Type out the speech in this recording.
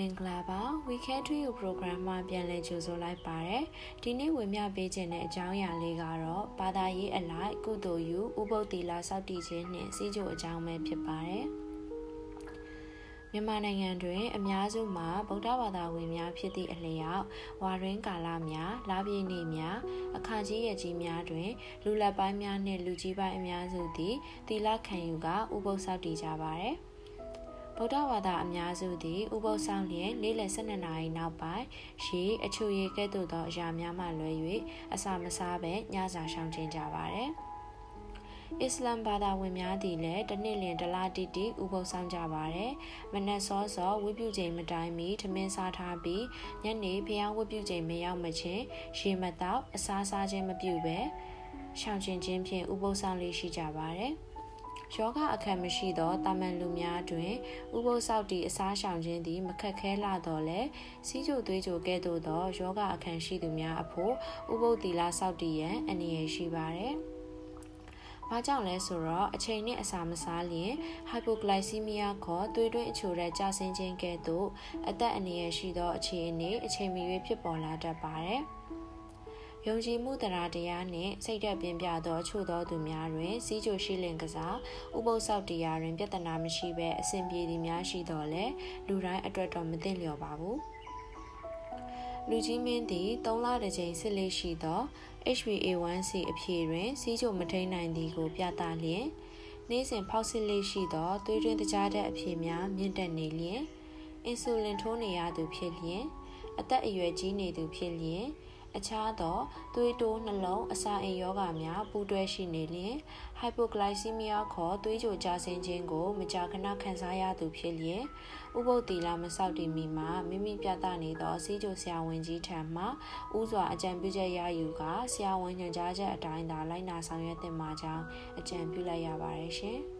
မင်္ဂလာပါ Weekend to You program မှာပြန်လည်ကြိုဆိုလိုက်ပါတယ်ဒီနေ့ဝင်မြပေးခြင်းတဲ့အကြောင်းအရာလေးကတော့ဘာသာရေးအလိုက်ကုသိုလ်ယူဥပုပ်တီလာစောက်တည်ခြင်းနှင့်စီးကြိုအကြောင်းပဲဖြစ်ပါတယ်မြန်မာနိုင်ငံတွင်အများစုမှာဗုဒ္ဓဘာသာဝင်များဖြစ်သည့်အလျောက်ဝါရင်းကာလများလာပြည့်နေ့များအခါကြီးရကြီးများတွင် လူလက်ပိုင်းများနှင့်လူကြီးပိုင်းအများစုသည်သီလခံယူကဥပုပ်စောက်တည်ကြပါသည် ဗုဒ္ဓဘာသာအများစုသည်ဥပုသ်ဆောင်လျင်နေ့လယ်12နာရီနောက်ပိုင်းရေအချိုရည်ကဲ့သို့သောအရာများမှလွဲ၍အစာမစားဘဲညစာရှောင်ကျဉ်ကြပါသည်အစ္စလမ်ဘာသာဝင်များသည်လည်းတနှစ်လျင်တလားတိတိဥပုသ်ဆောင်ကြပါတယ်။မနက်စောစောဝိပုချိန်မတိုင်းမီထမင်းစားထားပြီးညနေဖျားဝိပုချိန်မရောက်မချင်းရေမတောက်အစားစားခြင်းမပြုဘဲရှောင်ကျဉ်ခြင်းဖြင့်ဥပုသ်ဆောင်လေးရှိကြပါတယ်။ ယောဂအခက်မရှိသောတာမန်လူများတွင်ဥပုသ်ဆောက်တည်အစားရှောင်ခြင်းသည်မခက်ခဲလာတော့လဲစီးကြိုသွေးကြိုကဲ့သို့သောယောဂအခက်ရှိသူများအဖို့ဥပုသ်တီလာဆောက်တည်ရန်အနေရရှိပါတယ်။ဘာကြောင့်လဲဆိုတော့အချိန်နဲ့အစာမစားလျင် hypoglycemia ခေါ်သွေးတွင်းအချိုတဲ့ကျဆင်းခြင်းကဲ့သို့အသက်အန္တရာယ်ရှိသောအခြေအနေအချိန်မီ၍ဖြစ်ပေါ်လာတတ်ပါတယ်။ ယုံကြည်မှုတရားတရားနှင့်စိတ်သက်ပြင်းပြသောချို့သောသူများတွင်စီးကြိုရှိလင်ကစားဥပုသ်ဆောက်တရားတွင်ပြဿနာမရှိဘဲအဆင်ပြေသည်များရှိတော်လဲလူတိုင်းအတွက်တော့မသိလျော်ပါဘူးလူကြီးမင်းသည်၃လတစ်ကြိမ်စစ်လေးရှိသော HbA1c အဖြေတွင်စီးကြိုမထိန်နိုင်သည်ကိုပြသလျင်နေ့စဉ်ဖောက်စစ်လေးရှိသောသွေးတွင်းတကြားတဲ့အဖြေများမြင့်တက်နေလျင်အင်ဆူလင်ထိုးနေရသူဖြစ်လျင်အသက်အရွယ်ကြီးနေသူဖြစ်လျင် အခြားသောသွေးတိုးနှလုံးအစာအိမ်ယောဂများပူးတွဲရှိနေလျင် hypoglycemia ခေါ်သွေးကြိုကျဆင်းခြင်းကို မကြာခဏခံစားရသူဖြစ်လျင်ဥပုပ်တီလာမဆောက်တည်မီမှာမိမိပြသနေသောစီးကြိုဆရာဝန်ကြီးထံမှဥစွာအကြံပြုချက်ရယူကဆရာဝန်ညွှန်ကြားချက်အတိုင်းသာလိုက်နာဆောင်ရွက်သင့်ပါကြောင်းအကြံပြုလိုက်ရပါတယ်ရှင်။